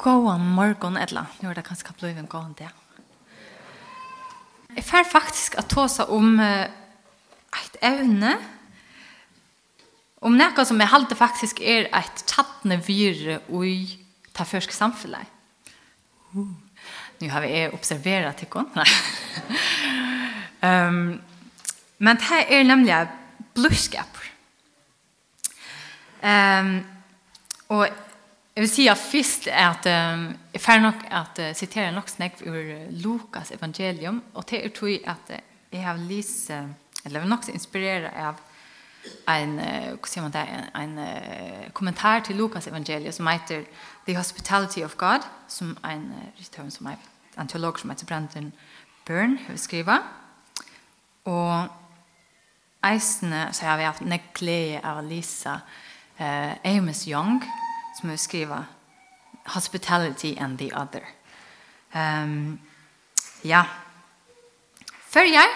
Gåan morgon, eller nu er det kanskje blod en gåan det. Jeg fer faktisk at ta seg om et evne, om noe som jeg halte faktisk er et tjattne vire i ta fyrsk samfunnet. Uh. Nu har vi observerat til kon. um, men det här är nämligen. Um, och Jeg vil si at først er att um, jeg får nok att uh, citera nok snakk ur Lukas evangelium och det er tog att uh, jeg har lyst, uh, eller nog inspirerad av en hur man det en, en kommentar till Lukas evangelium som heter The Hospitality of God som en return som er en teolog som heter Brandon Byrne har skrivet. och eisene, så har vi haft en av Lisa eh, Amos Young som vi skriver Hospitality and the Other. Um, ja. Följer.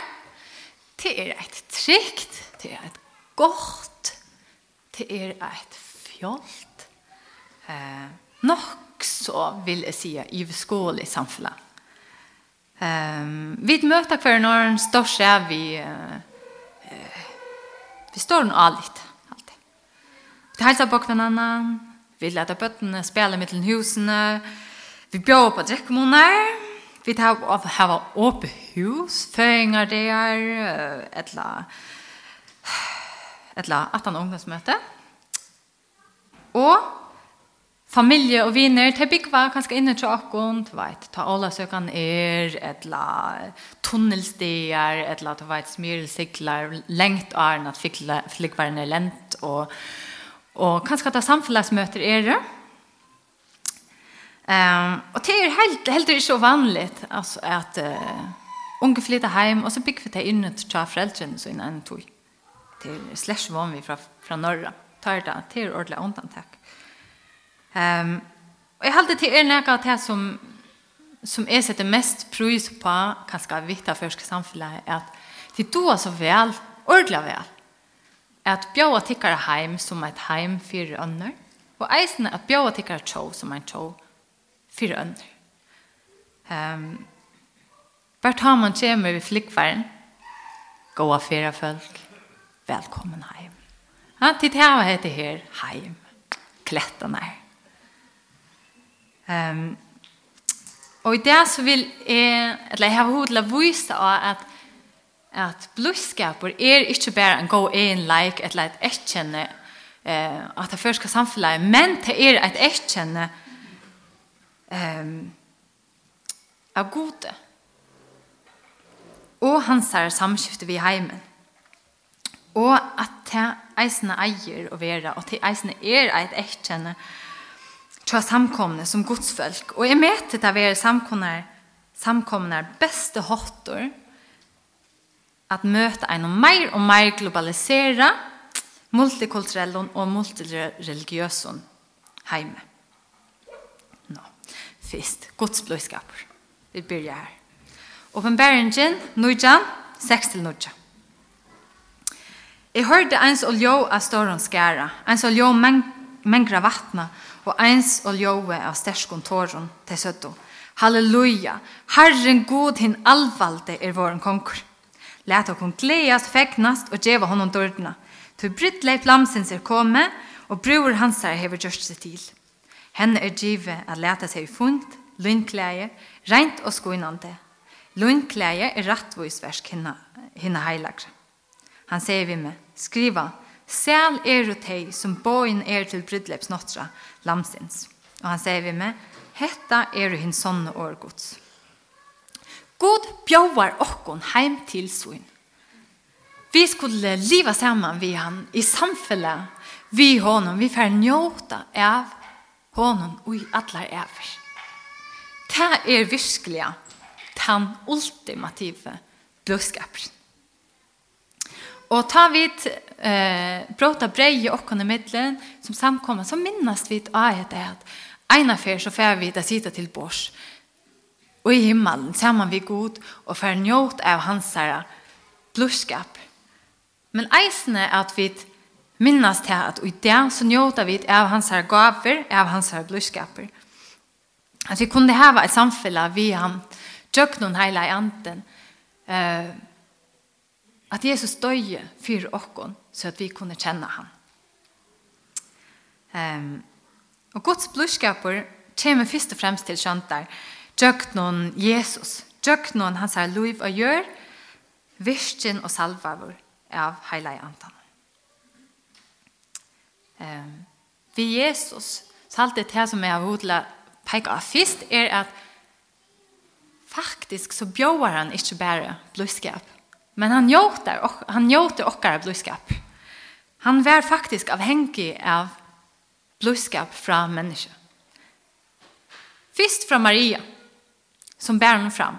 Det er et trygt, Det er et godt, Det er et fjolt. Eh, nok så vil jeg si i skål i samfunnet. Um, vi møter hver når för står seg, vi uh, vi står nog allt. Allt. Vi hälsar på kvinnan Vi lærte bøttene spille mitt husene. Vi bjør på drekkemåner. Vi tar av å ha åpe hus, føringer der, et eller annet ungdomsmøte. Og familie og viner, til byggva kanskje inne til åkken, du vet, ta alle søkene er, etla tunnelstier, etla, du vet, smyrelsikler, lengt av at flikvaren er lent, og Og kanskje at det samfunnsmøter er det. Um, og det er helt, helt ikke så vanlig altså, at uh, unge flytter hjem, og så bygger vi det inn til ta foreldrene så innan tog. Det er slags vanlig fra, fra Norra. Tar det til ordentlig undantak. Um, og jeg halte til er noe av det som, som jeg setter mest pris på, kanskje av av første samfunnet, er at de doer så vel, ordentlig vel, at bjóa tikkara heim som eit heim fyrir ønner, og eisne at bjóa tikkara tjó som ein tjó fyrir ønner. Um, Bert Hamann kommer vi flikkværen, gåa fyrir folk, velkommen heim. Ja, titt her var heter her heim, klettan her. Um, og i det så vil jeg, eller jeg har hodla la vise av at at blodskaper er ikke bare en god en like et eller et etkjenne eh, at det først skal samfunnet, men det er et etkjenne eh, av gode og hans her samskiftet vi heimen og at det eisene eier å være og det eisene er et etkjenne til samkomne som godsfolk. og jeg møter det å være samkomne samkomne beste hotter at møte en mer og mer globalisere multikulturelle og multireligiøse heime. No. først, Guds. Vi begynner her. Åpenbæringen, Nujan, 6 til Nujan. Jeg hørte ens oljå av større skæra, ens oljå meng mengra vattna, og ens oljåe av sterskon tåren til søtto. Halleluja! Herren god hin allvalde er våren konkur. Læt okon gleast, fegnast og djeva honom dårdna. Tu brittleip lamsins er komme, og bror hansar hever gjørst seg til. Henne er djive at læta seg fundt, lundklæje, rent og skoinande. Lundklæje er rattvoisversk hinna, hinna heilagre. Han sier vi med, skriva, Sel er og tei som boin er til brydleps notra, lamsins. Og han sier vi med, Hetta er og hins sonne årgods. God bjóvar okkon heim til svoin. Vi skulle leva saman vi han i samfella vi honom. Vi får njóta av honom og i allar äver. Det er virkelig den ultimative budskapen. Og ta vid eh, bråta brei okkon i middelen som samkommer, så minnast vi av at eina fer så fer vi det sida til bors og i himmelen sammen vi god og for njot av hans blodskap. Men eisene er at vi minnes til at i det så njotar vi av hans gaver, av hans här blodskaper. At vi kunne ha et samfunn vi han tjøk noen hele i. Uh, at Jesus døye for oss så at vi kunne kjenne han. Ehm um, og Guds blodskaper kommer först och främst till köntar. Jøgnon Jesus. Jøgnon hans her lov og gjør, virkjen og salvavur av heila i antan. Um, vi Jesus, så alt det her som jeg har hodla peka av fyrst, er at faktisk så bjøver han ikke bare blodskap, men han gjøter, han gjøter okkar blodskap. Han var faktisk avhengig av blodskap fra menneske. Fyrst fra Maria, som bär honom fram.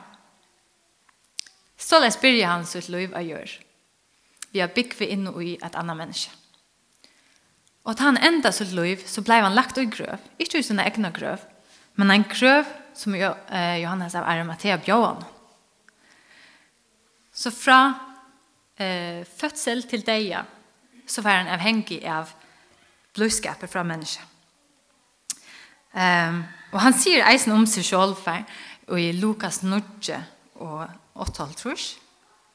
Så läs börjar han sitt liv och gör. Vi har byggt vi in och i ett annat människa. Og at han enda sitt liv, så blei han lagt i grøv. Ikke i sina egna grøv, men en grøv som Johannes av Arimathea bjør. Så fra eh, fødsel til deia, så var han avhengig av blodskapet fra mennesket. Um, og han sier eisen om seg selv, Og i Lukas 9 og 8 trus,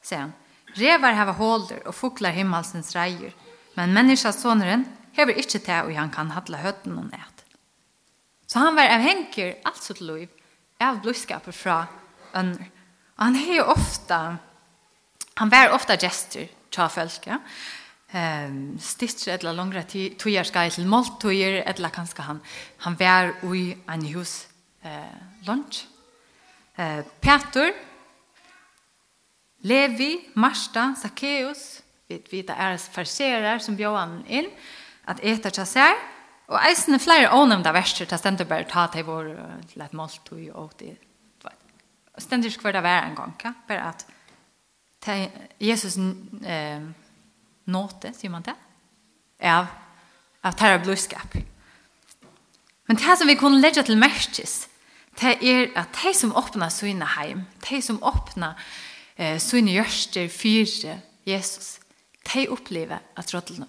sier han, Revar hava holder og fuklar himmelsens reier, men menneskens soneren hever ikke til og han kan hadla høtten og nät. Så han var avhenker alt sitt liv av blodskapet fra ønner. Og han er jo ofta, han var ofta gestur folk, ja. Um, stitcher eller långra tujar skai til måltujer eller kanskje han han var i en hus eh lunch eh, Petur, Levi, Marsta, Zacchaeus, vi vet er farserer som bjóan inn, at eta tja sær, og eisne flere ånemda verser, ta stendur bare ta til vår til et måltøy og til stendur skvar det være en gang, ja? bare at Jesus eh, nåte, sier man det, av, av terrorblodskap. Men det som vi kunne legge til merkes, det er at de som åpner sine heim, de som åpner eh, sine hjørster fyre Jesus, de opplever at rollene,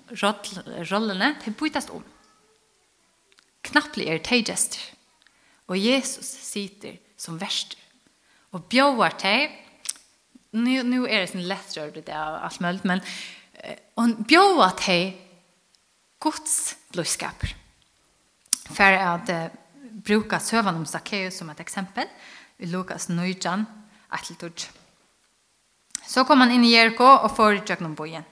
rollene de byttes om. Knapplig er de og Jesus sitter som verster. Og bjøver de, nu, nu er det sånn lettrør det av alt mulig, men og bjøver de Guds blodskaper. For at brukar sövan om Zacchaeus som ett exempel i Lukas 9 atletur. Så kom han inn i Jericho og får gjennom bojen.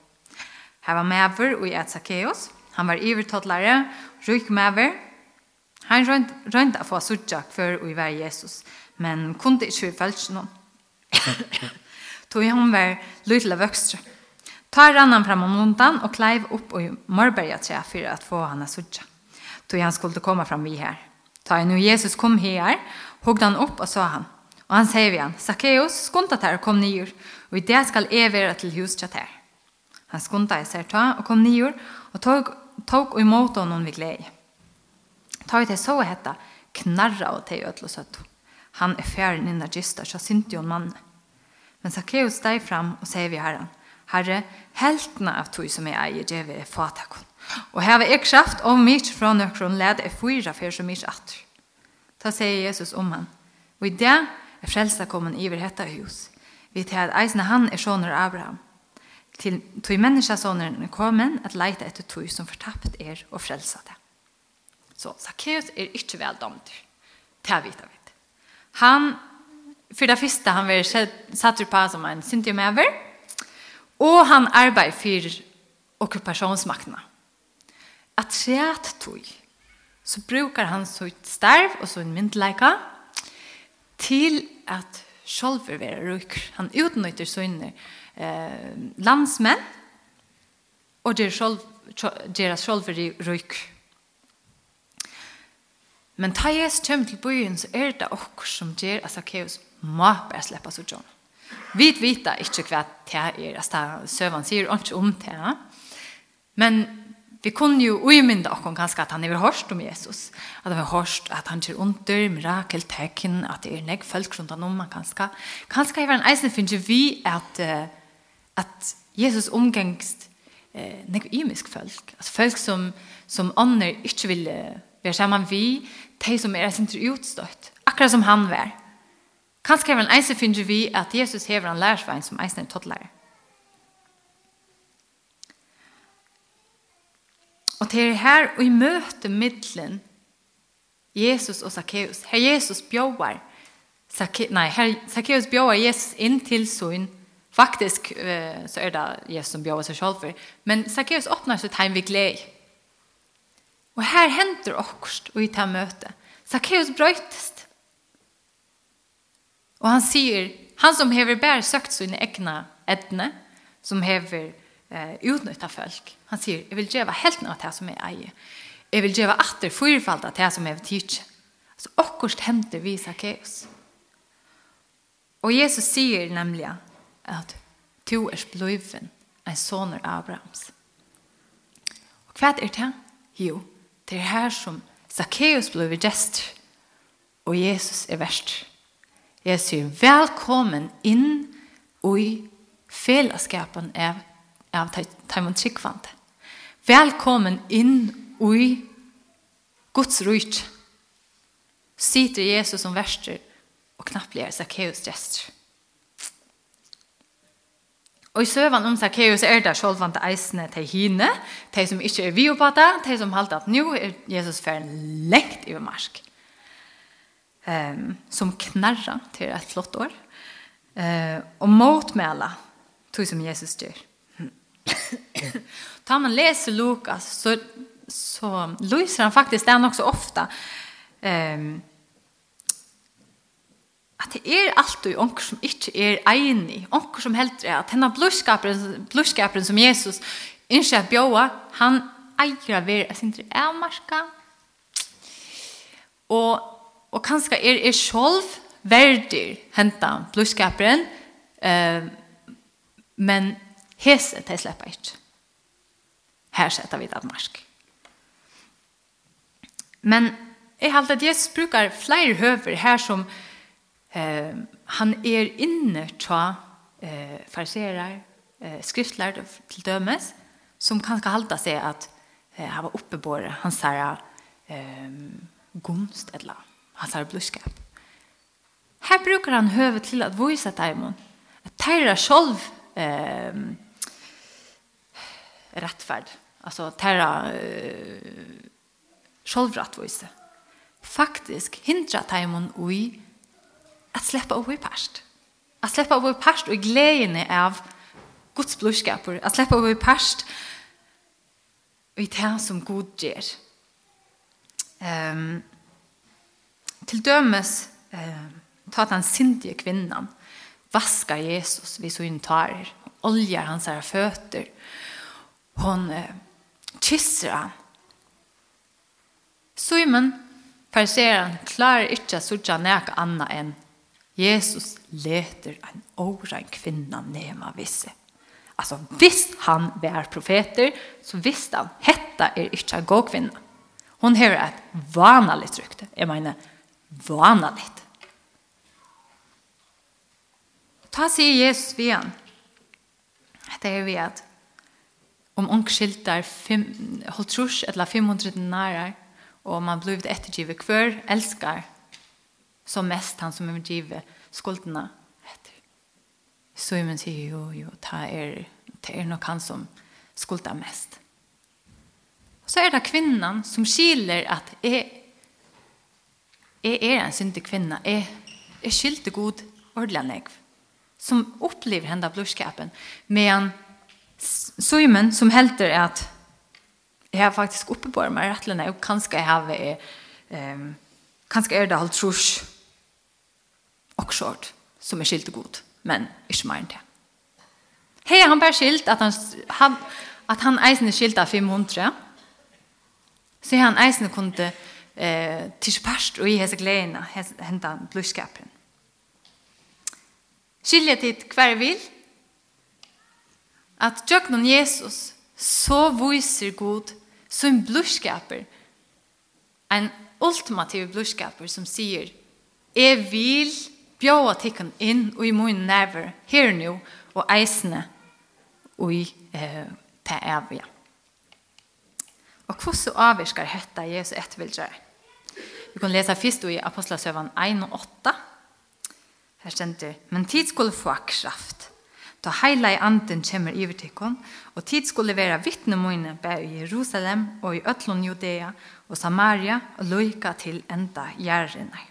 Her var Maver og et Zacchaeus. Han var ivertottlare, ryk Maver. Han rønte å få suttjak før og i vær Jesus, men kunde ikke vi følge noen. Tog han var lytle vøkstre. Tar rannan fram om lundan og kleiv opp og morberga tre for å få han av suttjak. Tog han skulle komme fram vi her. Ta nu Jesus kom her, hogde han opp og sa han. Og han sier vi han, Zacchaeus, skunta ter og kom nyer, og i det skal jeg være til hus til. Han skunta i seg ta og kom nyer, og tog, tog og imot honom vi glede. Ta i det så hette, knarra og teg ødel og søtt. Han er ferdig inna gister så synte jo en mann. Men Zacchaeus steg fram og sier vi herren, Herre, heltene av tog som jeg eier, det vil jeg fatakon. Og hava ek kraft om mitt fra nøkron led er fyra for så mitt atter. Ta sier Jesus om han. Og i det er frelsa kommen iver hetta hus. Vi tar at eisne han er sånner Abraham. Til tog menneska sånneren er kommet at leita etter tog som fortapt er og frelsa det. Så Zacchaeus er ikke vel domt. Det er vidt av. Han, for det første, han var satt på som en syndiomever, og han arbeider for okkupasjonsmaktene at sett tog, så brukar han sitt starv og sin myndleika til at sjolver være ruk. Han utnytter sine eh, landsmenn og gjør sjolv, deres sjolver ruk. Men ta jes kjem til byen, så er det okkur som gjør at Zacchaeus må bare slippe så John. Vi vita ikke hva det er, at søvann sier ikke om det. Men vi kunne jo uimynda okkon ganske at han er hørst om Jesus. At han er hørst at han gjør under, mirakel, tekken, at det er nek folk rundt han om han ganske. Ganske er en eisen finner vi at, at Jesus omgengst eh, nek imisk folk. Altså folk som, som andre ikke vil være sammen vi, de som er sin utstøtt. Akkurat som han var. Ganske er en eisen finner vi at Jesus hever en lærersvein som eisen er tottlærer. Og det er her og i møte middelen Jesus og Zacchaeus. Her Jesus bjøver Zacchaeus, nei, her Zacchaeus bjøver Jesus inn til sin Faktisk så er det Jesus som bjøver seg selv for. Men Zacchaeus åpner sitt heim ved glede. Og her henter okkurst og i ta møte. Zacchaeus brøytest. Og han sier, han som hever bare søkt sine egna edne, som hever eh, utnytta folk. Han sier, jeg vil gjøre helt något här det som jeg eier. Jeg vil gjøre åter fyrfald att det som är vil. Så akkurat henter vi Zacchaeus. Og Jesus säger nemlig at du er bløyven en soner Abrahams. Og hva er det? Jo, det är här som Zacchaeus blev gest og Jesus är värst. Jeg sier, velkommen inn i fällskapen av av Taimon Tryggvand. Velkommen inn i Guds ryt. Sitter Jesus som verster og knappligere Zacchaeus gestur. Og i søvann om Zacchaeus er det sjålvande eisene til hine, de som ikke er vi på det, de som halte at nå er Jesus ferden lengt i marsk. Um, som knarra til et flott år. Uh, og motmela tog som Jesus gjør. Ta man läser Lukas så så lyser han faktiskt den också ofta. Ehm um, att det är allt och onkel som inte är enig, onkel som helt är att henne bluskapen bluskapen som Jesus inte att bjóa, han äger av er sin Och och og är er själv sjolv verdig henta bluskaparen, Ehm men Hese, de slipper ikke. Her setter vi Danmark. Men jeg halte at Jesus brukar flere høver her som eh, han er inne til eh, fariserer, eh, skriftlærd til dømes, som kan skal halte seg at eh, han var oppebåret, han sa eh, gunst eller han sa bluskap. Her brukar han høve til at vise dem at teira sjolv eh, rättfärd. Alltså terra eh, självrättvise. Faktisk hindra taimon ui at släppa ui past. At släppa ui past og glädjene av Guds blodskaper. At släppa ui past i det som god ger. Um, til dømes um, ta den sindige kvinnan vaskar Jesus vid så intarer oljar hans här fötter hon eh, kysser han. Simon, fariseren, klarer ikke å sørge nek annet enn Jesus leter en åren kvinna nema visse. Altså, hvis han var profeter, så visste han, hetta er ikke en god kvinna. Hon har et vanligt rykte. Jeg mener, vanligt. Ta sier Jesus vi han. Det er vi at om ångskiltar holtrus eller 500 denarar og man blivit ettergivet kvör elskar som mest han som er givet skuldene etter. Så man sier jo, jo, ta er, ta er nok han som skuldar mest. Så er det kvinnan som skiler at jeg, jeg er en syndig kvinna, jeg, jeg skilte god ordentlig negv, som opplever henne av blodskapen, men Simon som helter er at jeg har faktisk oppebåret meg rettlene, og kanskje jeg har um, kanskje er det alt trus og skjort som er skilt god, men ikke mer enn det. Hei, han bare skilt at han, han, at han eisen er skilt av 500, så han eisen kunne eh, til spørst og i hese gledene hentet blodskapen. Skilje til hver vil, at djøknon Jesus så viser god som blodskaper, en ultimativ blodskaper som sier, jeg vil bjåa tikkene inn og i mun nerver her nå, og eisene og i eh, til evige. Og hvordan avvirker dette Jesus ettervildre? Vi kan lese først i Apostlesøvann 1 og 8. Her stender, men tid skulle få kraft Da heila i anden kommer i vertikon, og tid skulle være vittne mine bæg i Jerusalem og i Øtlund Judea og Samaria og loika til enda gjerrinnar.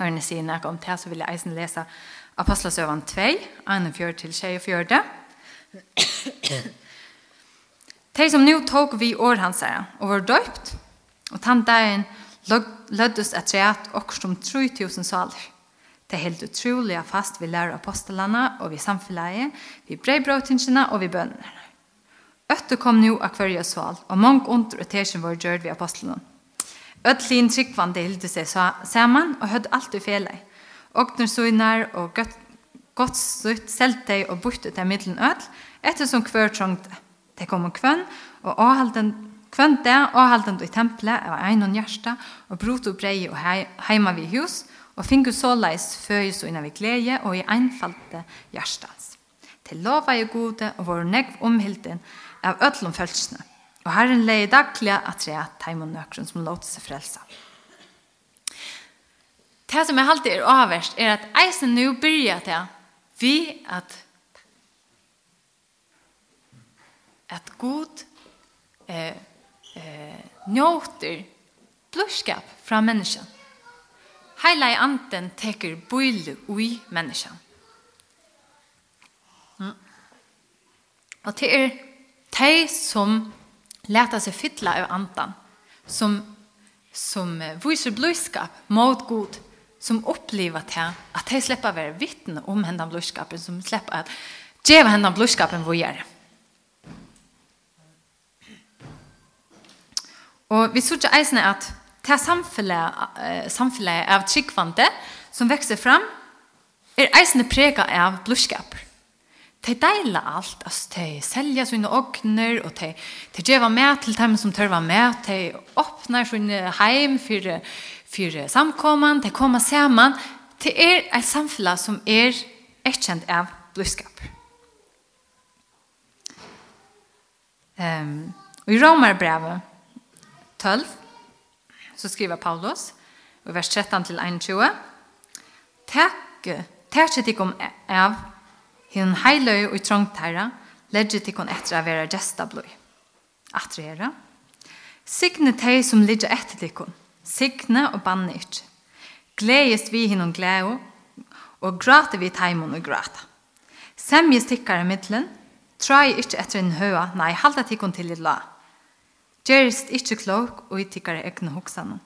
Ørne sier nek om det, så vil jeg eisen lese Apostlesøvan 2, 1-4 til 24. De som nu tog vi år hans her, og var døypt, og tann dagen løddes et reat okkur som 3000 saler. Det helt utrolig fast vi lærer apostelene og vi samfunnet, vi brevbråtingene og vi bønene. Øtte kom nu av hverje sval, og mange under og tersen var gjørt vi apostelene. Øtlin tryggvande hilde seg sammen og hødde alt i fjellet. Åkner søgner og gott, godt sutt selte og borte til middelen øtl, ettersom hver trongte. Det kom om kvønn, og avhalden kvønn det, avhalden i tempelet av en og hjerte, og brot og brei og heima vi hus, og og fingu så leis føys og innan vi glede og i einfalte hjertans. Til lova i gode og vår negv omhilden av ødlom følelsene. Og Herren leie daglige at rea teimon nøkron som låter seg frelsa. Det som jeg alltid er avverst er at eisen nu byrja til vi at at god eh, eh, njóter blodskap fra menneskene Heila i anden teker bøyle ui menneskene. Mm. Og det er de som leta seg fytla av andan, som, som viser blodskap mot god, som opplever til at de slipper å være vittne om hendene blodskapen, som slipper at djeva hendene blodskapen vi gjør. Og vi sier ikke eisene at det samfunnet, samfunnet av tryggvante som vekser fram, er eisende prega av blodskaper. De deila alt, altså, de selja sine åkner, og de, de gjeva med til dem som tørva med, de åpner sine heim for, for samkommene, de kommer sammen. Det er et samfunn som er erkjent av blodskap. Um, og i Romarbrevet 12, så skriver Paulus i vers 13 til 21. Takk, takk til om av hin heiløy og trångt herra, legge til kon etter av vera gesta bløy. Atre herra. Signe teg som ligger etter til kon. Signe og banne ikke. Gledes vi hinnom glede, og gråter vi teimon og gråter. Semje stikkar i middelen, trai ikke etter en høa, nei, halda til til i la. Gjerist ikkje klok og i tikkare egne hoksanen.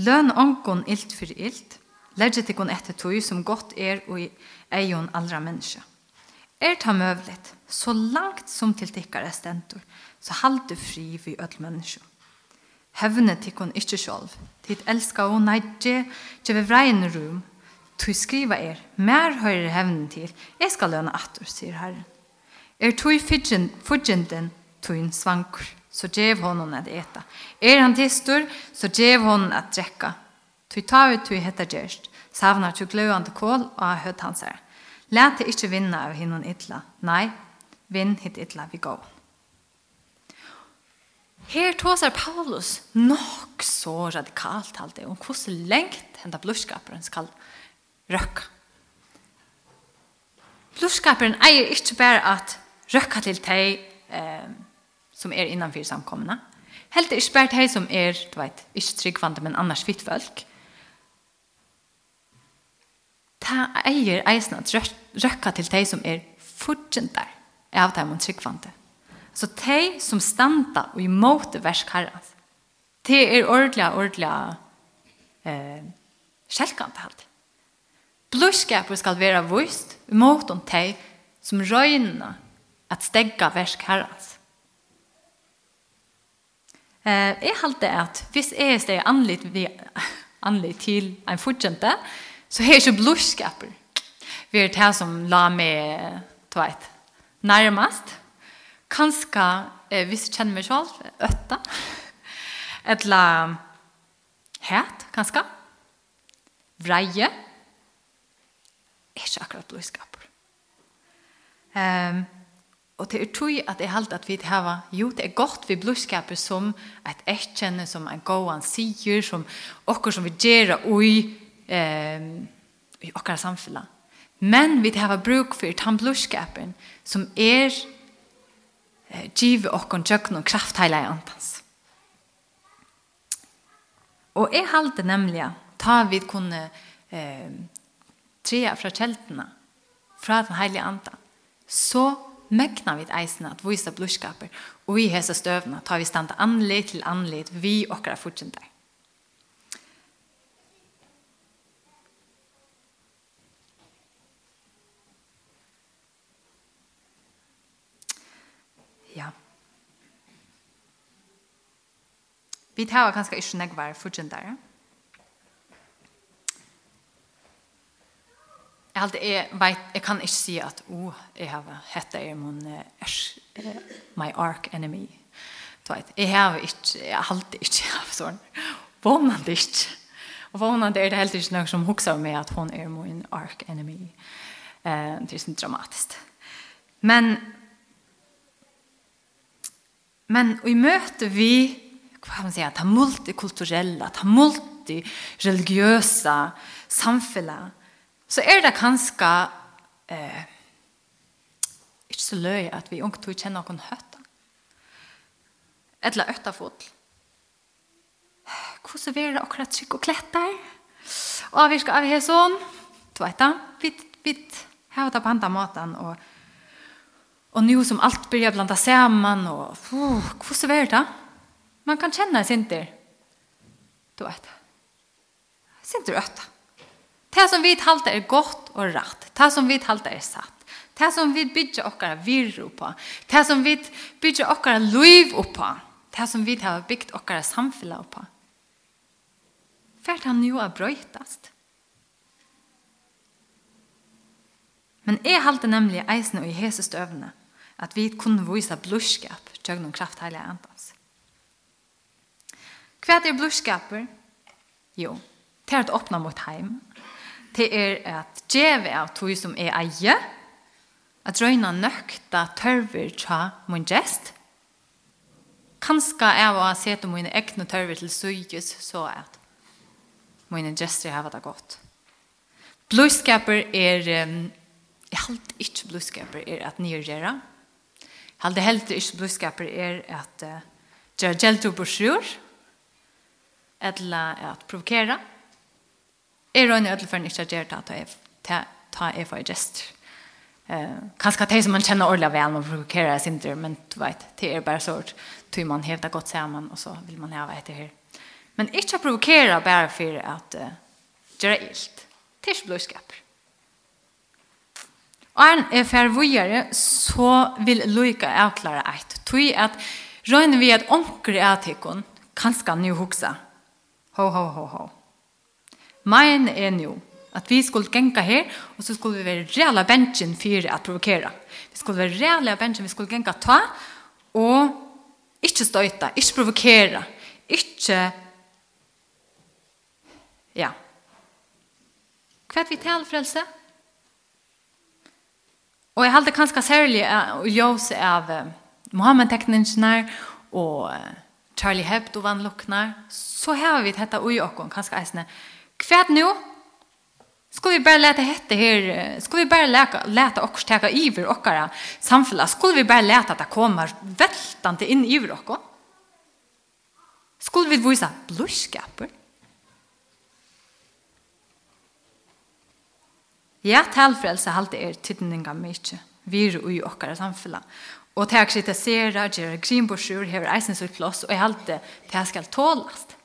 Løn onkon ilt for ilt, legge tikkon etter tog som godt er og i eion allra menneske. Er ta møvlet, så langt som til tikkare stentor, så halde fri vi öll menneske. Hevne tikkon ikkje sjolv, tid elska og neidje, kjeve vrein rum, tog skriva er, mer høyre hevne til, jeg skal løna atur, sier Herren. Er tog fudgjenden, tog svankur så gev honom att äta. Är han tistur, så gev honom att drekka. Tu ta ut tu hetta gjerst, Savnar tu gløyande kål og har høtt hans her. Lät det inte vinna av hinnon ytla. Nei, vinn hitt ytla vi gå. Her tåsar Paulus nok så radikalt alt det, om hvordan lengt henda blodskaperen skal røkka. Blodskaperen eier ikke bare at røkka til teg, eh, som er innanför samkomna. Helt ikke bare de som er, du vet, ikke tryggvande men annars fitt folk. Ta eier eisen at røkka til de som er fortjentar av dem og tryggvante. Så de som standa og imot versk herrens, de er ordelig, ordelig eh, sjelkant alt. Blodskapet skal være vust imot om de som røyner at stegga versk herrens Eh, jeg halte at hvis jeg steg anlitt, vi, anlitt til en fortjente, så er jeg ikke blodskaper. Vi er det som la meg, du vet, nærmest. Kanskje, eh, hvis jeg kjenner meg selv, øtta. Et la het, kanskje. Vreie. Ikke akkurat blodskaper. Um, Og det er tog at jeg halte at vi har, jo, det er godt vi blodskaper som et etkjenne, som en gåan sier, som okker som vi gjør i, eh, i okker samfunnet. Men vi har bruk for den blodskapen som er eh, givet okker tjøkken og kraft hele antans. Og jeg halte nemlig ta vi kunne eh, trea fra kjeltene, fra den heilige andan, så mekna vid eisen at vise blodskaper, og i hese støvna tar vi standa anleit til anleit vi okra fortjenteg. Ja. Vi tar kanskje ikke negvar fortjenteg, ja? Jeg halte, jeg vet, jeg kan ikke si at, oh, jeg har hette er min, er, my arc enemy. Jeg har ikke, jeg halte ikke, jeg av sånn, vånande ikke. Og vånande er det helt ikke noe som hukser med at hon er min arc enemy. Eh, det er sånn dramatiskt. Men, men i møte vi, hva man sier, ta multikulturella, ta multireligiøsa samfunnet, så er det kanskje eh, ikke så løy at vi ungt tog kjenne noen høtta. Eller øtta fot. Hvordan vil det akkurat trykk og kletter? Og vi skal av her sånn. Du vet da, vi, vi har det på andre måten. Og, og nå som alt blir blandet sammen. Og, uh, hvordan vil det? Man kan kjenne sin sinter. Du vet. Sin Sinter øtta. Det som vi talte er godt og rett. Det som vi talte er satt. Det som vi bygger okkara virro på. Det som vi bygger okkara liv på. Det som vi har byggt okkara samfunnet på. Fert han jo er brøytast. Men jeg halte nemlig eisen og i hese støvne at vi kunne vise blodskap til noen kraft heilige andans. Hva er blodskaper? Jo, det er å åpne mot heim, det er at djeve av tog som er eie, at røyna nøkta tørver tja mun gest. Kanska er å sete mine egne tørver til sykes så at mine gester har det godt. Blodskaper er, jeg halte ikke blodskaper er at nyrgjera. Jeg halte heller ikke blodskaper er at uh, gjøre gjelder på sjur, eller at provokera, er røyner ødel for en ikke gjør det at jeg for gest. Uh, kanskje det som man kjenner ordentlig vel, man provokerer sin dyr, men du vet, det er bare sånn, tror man hevder godt sammen, og så vil man ha etter her. Men ikke provokere bare for at uh, gjøre ilt. Det er ikke blodskap. Og en er fervujere, så vil Luika avklare eit. Tui at røyner vi at omkring er etikken, kanskje nu hoksa. Ho, ho, ho, ho. Mein er nu at vi skulle genka her, og så skulle vi være reella bensjen for å provokera. Vi skulle være reella bensjen, vi skulle genka ta og ikke støyta, ikke provokera, ikke... ja. Kvart vi til, Frelse? Og jeg halte kanskje særlig å gjøre av Mohammed teknikerna och Charlie Hebdo vann så har vi dette ui jag kanskje eisene, kvært nu? Skal vi bare lete hette her? Skal vi bare lete, lete oss teka iver okkara samfunnet? Skal vi bare lete at det kommer veltande inn i okkara? Skal vi visa blodskaper? Ja, talfrelse halte er tidninga mykje, vir ui okkara samfella. Og til å kritisere, gjøre grinborsur, hever eisen sitt og jeg halte til jeg skal tålast.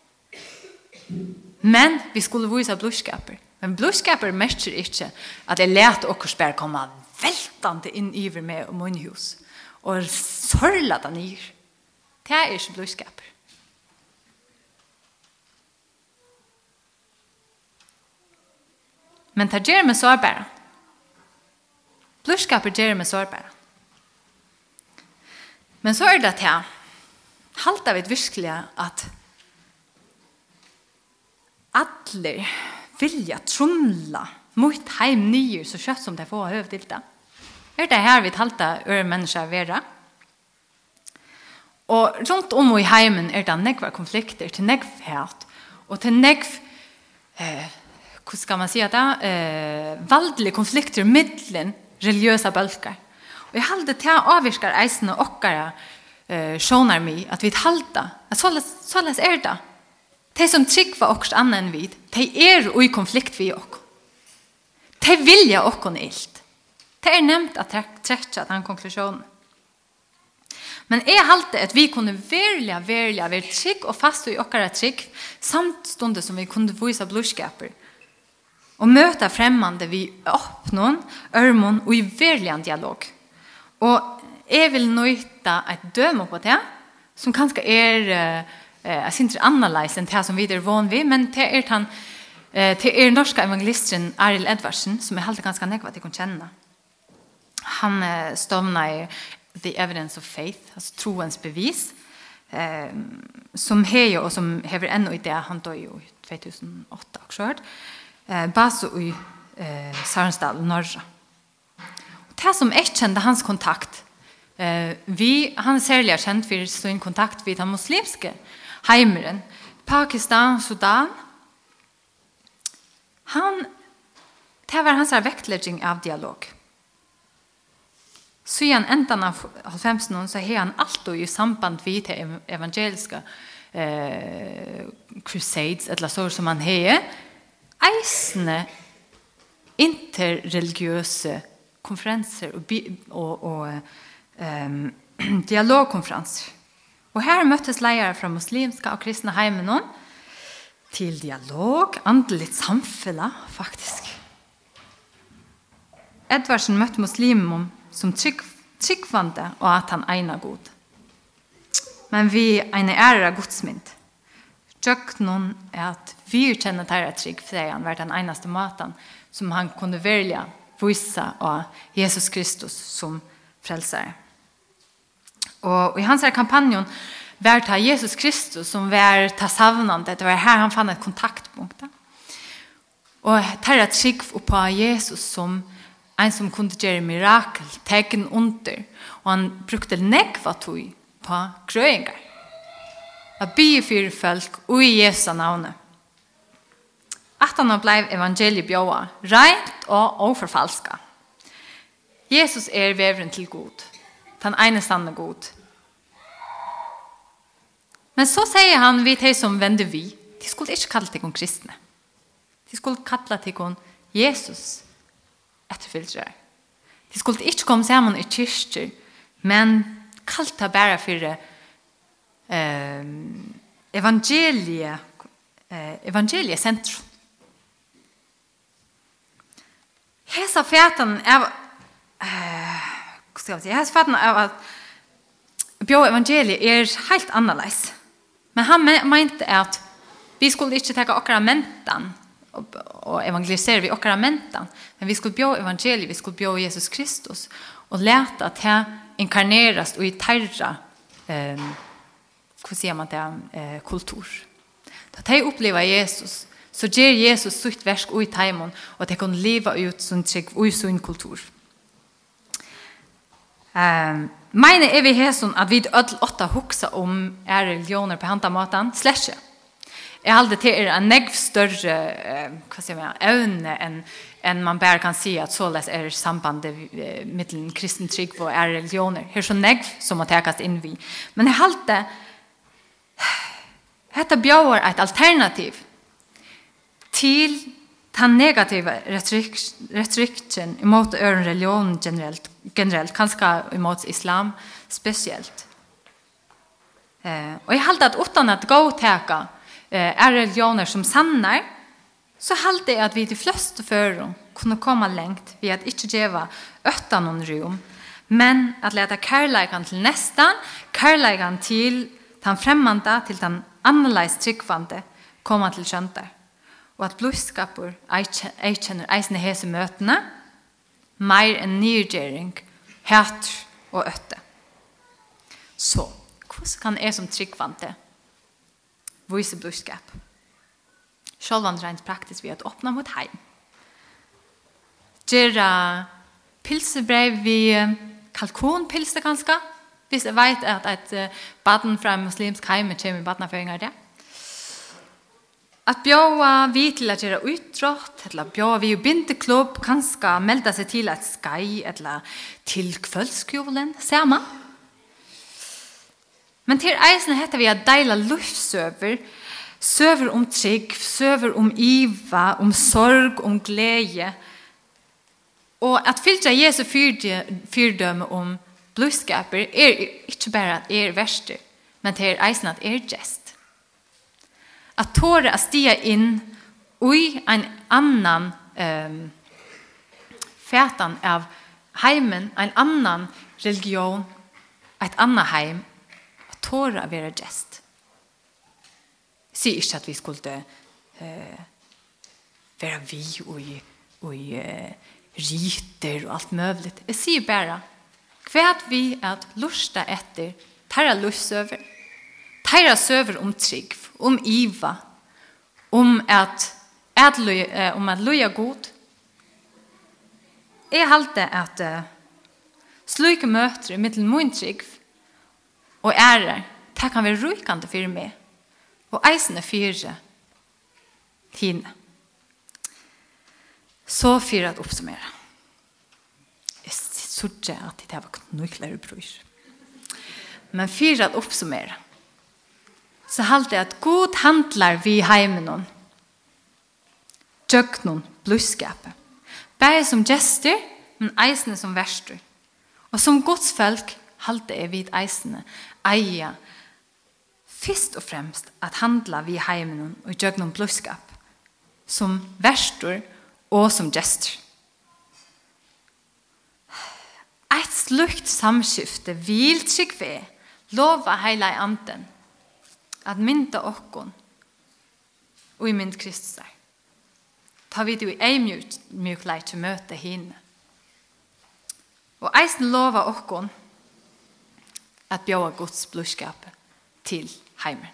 Men vi skulle vise blodskaper. Men blodskaper mestrer ikke at jeg let okkurs bær komme veltende inn i meg og min hus. Og sørla den i. Det er ikke blodskaper. Men det gjør meg sårbare. Blodskaper gjør meg sårbare. Men så er det at jeg halter vi virkelig at alle vilja trumla mot heim nyer så kjøtt som de får høv til det. Er det her vi talte øre mennesker vera? Og rundt om i heimen er det nekva konflikter til nekv hært og til nekv eh, hva skal man si det? Eh, valdelige konflikter mittlen religiøsa bølger. Og jeg halde til avvirskar eisene okkara eh, sjånar mi at vi halda. Såles, såles er det de som tryggva okkur annan enn vid, de er i konflikt vi okk. De vilja okkur ilt. Det er nevnt at trekja den konklusjonen. Men jeg halte at vi kunne velja, velja, være trygg og fast i okkara trygg, samt stundet som vi kunne vise blodskaper, og møte fremmande vi åpnån, ørmån og i velja dialog. Og jeg vil nøyta et døme på det, som kanskje er uh, eh jag syns analysen det som vi är van vid men det är han eh till er norska evangelisten Ariel Edvardsen som är helt ganska näck att det känna. Han eh, stomnar i The Evidence of Faith, alltså troens bevis eh som hejo och som hever ännu i det han då ju 2008 också hört. Eh baso i eh Sarnsdal norra. Och det som är kände hans kontakt eh vi han är särskilt känd för sin kontakt vid den muslimske heimeren. Pakistan, Sudan. Han, det var hans vektlegging av dialog. Siden enden av 90-ånden så har han alltid i samband vid til evangeliske eh, crusades, eller så som han har, eisende interreligiøse konferenser og, og, og um, dialogkonferenser. Og her møttes leiere fra muslimska og kristne heimenon til dialog, andelig samfunn, faktisk. Edvardsen møtte muslimen som trygg, tryggvande og at han egna god. Men vi egna ære godsmynd. Tjøknon er at vi kjenner tæra trygg, for han var den eneste maten som han kunne velja, vise av Jesus Kristus som frelsere. Og i hans kampanjon var det Jesus Kristus som var ta savnande. Det var her han fann et kontaktpunkt. Og det är ett på Jesus som en som kunde gjøre mirakel, tegn under. Og han brukte nekva tog på A Att be för folk og i Jesu navnet. At han blev evangeliet bjöa, rent og overfalska. Jesus er vevren til god den ene sanne god. Men så sier han vi til som vender vi, de skulle ikke kalle til kristne. De skulle kalle til Jesus etterfylgjør. De skulle ikke komme sammen i kyrkjer, men kalle deg bare for eh, evangeliet, eh, evangeliet sentrum. Hesa fætan er eh, skal jeg si, jeg har av at bjå evangeliet er helt annerledes. Men han mente at vi skulle ikke ta akkurat mentan og evangelisere vi akkurat mentan, men vi skulle bjå evangeliet, vi skulle bjå Jesus Kristus og lete at han inkarneres og i terra eh, hva sier man det, eh, kultur. Da de opplever Jesus, så gjør Jesus sitt versk og i teimen, og at de kan leva ut som trygg og i sin kultur. Kultur. Um, Meine er vi hesson at vi ødel åtta hugsa om er religioner på handa matan, slett Jeg halde til er en negv større eh, hva sier man, evne enn en man bare kan si at såles er sambandet eh, mittelen kristen trygg og er religioner. Her er så negv som må tekast inn vi. Men jeg halde hette bjauar et alternativ til den negativa retorikken imot øren religion generelt, generelt kanskje imot islam spesielt. Eh, og jeg halte at utan at gå teka eh, är religioner som sannar, så halte jeg at vi de fleste fører kunne komme lengt ved at ikke djeva øtta noen rom, men at leta kærleikan til nestan, kærleikan til den fremmanda, til den annerleis tryggvande, komme til kjøntar og at blodskaper eikjenner eisne hese møtene, mer enn nyrgjering, hætr og øtte. Så, hvordan kan jeg som tryggvante vise blodskap? Sjølvan rent praktisk ved å åpne mot heim. Gjera pilsebrev vi kalkonpilse ganske, hvis jeg vet at et baden fra muslimsk heim kommer i badenføringer det. Ja At bjóa vi til å gjøre utrått, eller bjóa vi i bindeklubb, kanska melda seg til et skai, eller til kvöldskjolen, ser man. Men til eisen heter vi att deila luftsøver, søver om trygg, søver om iva, om sorg, om glede. og at fylltja Jesu fyrdømme om blodskaper er ikke bare at er verste, men det er eisen at er gest att tåra att stiga in i en annan um, fätan av heimen, en annan religion, ett annat heim, att tåra att vara gäst. Säg inte att vi skulle eh, vara vi och i, och i riter och allt möjligt. Jag säger bara, kvad vi att lusta efter, tarra lust över, Teira søver om trygg, om iva, om at at eh, om at løya god. Jeg halte at uh, sluike møter i middelen min trygg og ære, det kan være rykende for meg og eisende for tine. Så for at oppsummere. Jeg sier at det var knøklere bror. Men for at oppsummere så halte jeg at god handlar vi heimen hon. Tjøknon, blodskapet. Bare som gjester, men eisene som verster. Og som godsfolk halte jeg vid eisene, eia, fyrst og fremst at handla vi heimen hon og tjøknon blodskap, som verster og som gjester. Et slukt samskifte vil trygg vi lova heila i anden, at mynda okkon og i mynd Kristus er. Ta vi du i ei mjuk lei til møte henne. Og eisen lova okkon at bjóa Guds blodskap til heimen.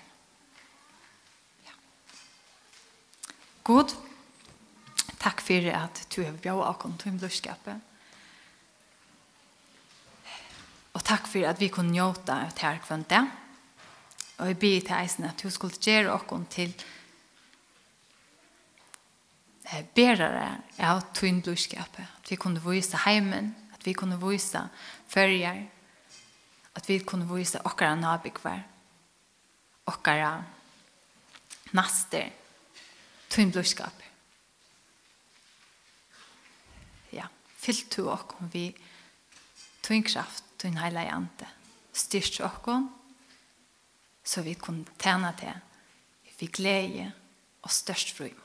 Ja. God, takk fyrir at du har bjóa okkon til blodskapet. Og takk fyrir at vi kunne njóta av det her kvendt det. Og jeg byr til eisen at hun skulle gjøre okken til berere av tunn blodskapet. At vi kunne vise heimen, at vi kunne vise følger, at vi kunne vise okkara nabikvar, okkara naster, tunn blodskapet. Fyllt du okken vi tunn kraft, tunn heilig ante. Styrt okken, så vi kunne tjene til. Vi fikk leie og størst frymod.